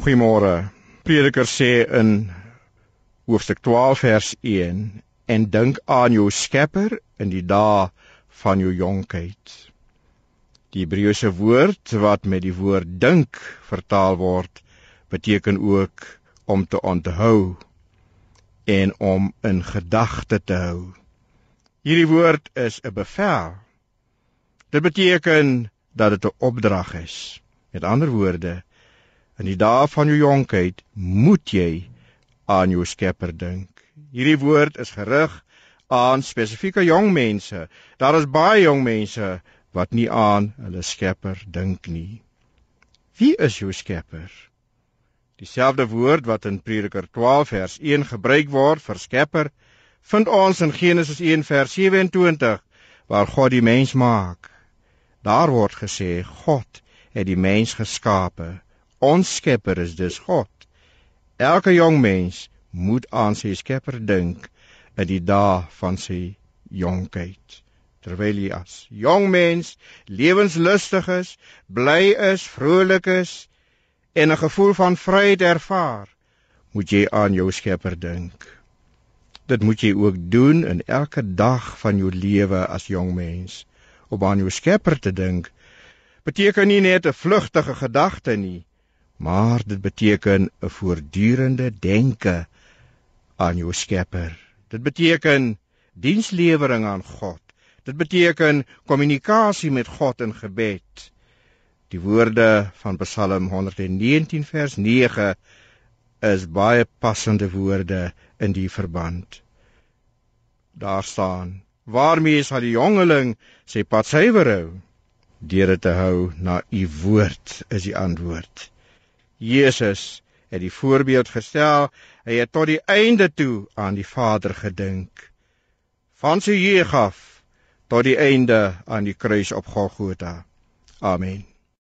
Goeiemôre. Prediker sê in hoofstuk 12 vers 1 en dink aan jou Skepper in die dae van jou jonkheid. Die Hebreëse woord wat met die woord dink vertaal word, beteken ook om te onthou en om in gedagte te hou. Hierdie woord is 'n bevel. Dit beteken dat dit 'n opdrag is. Met ander woorde, in die dae van jou jonkheid moet jy aan jou Skepper dink. Hierdie woord is gerig aan spesifieke jong mense. Daar is baie jong mense wat nie aan hulle Skepper dink nie. Wie is jou Skepper? Dieselfde woord wat in Prediker 12 vers 1 gebruik word vir Skepper, vind ons in Genesis 1 vers 27 waar God die mens maak. Daar word gesê God het die mens geskape. Ons Skepper is dus God. Elke jong mens moet aan sy Skepper dink in die dae van sy jonkheid. Terwyl jy as jong mens lewenslustig is, bly is, vrolik is en 'n gevoel van vryheid ervaar, moet jy aan jou Skepper dink. Dit moet jy ook doen in elke dag van jou lewe as jong mens om aan jou Skepper te dink beteken nie net 'n vlugtige gedagte nie, maar dit beteken 'n voortdurende denke aan jou Skepper. Dit beteken dienslewering aan God. Dit beteken kommunikasie met God in gebed. Die woorde van Psalm 119 vers 9 is baie passende woorde in die verband. Daar staan: Waarmee sal die jongeling sy pad suiwer hou? Deur dit te hou na u woord is die antwoord. Jesus het die voorbeeld gestel, hy het tot die einde toe aan die Vader gedink. Van sy jeug af tot die einde aan die kruis op Golgotha. Amen.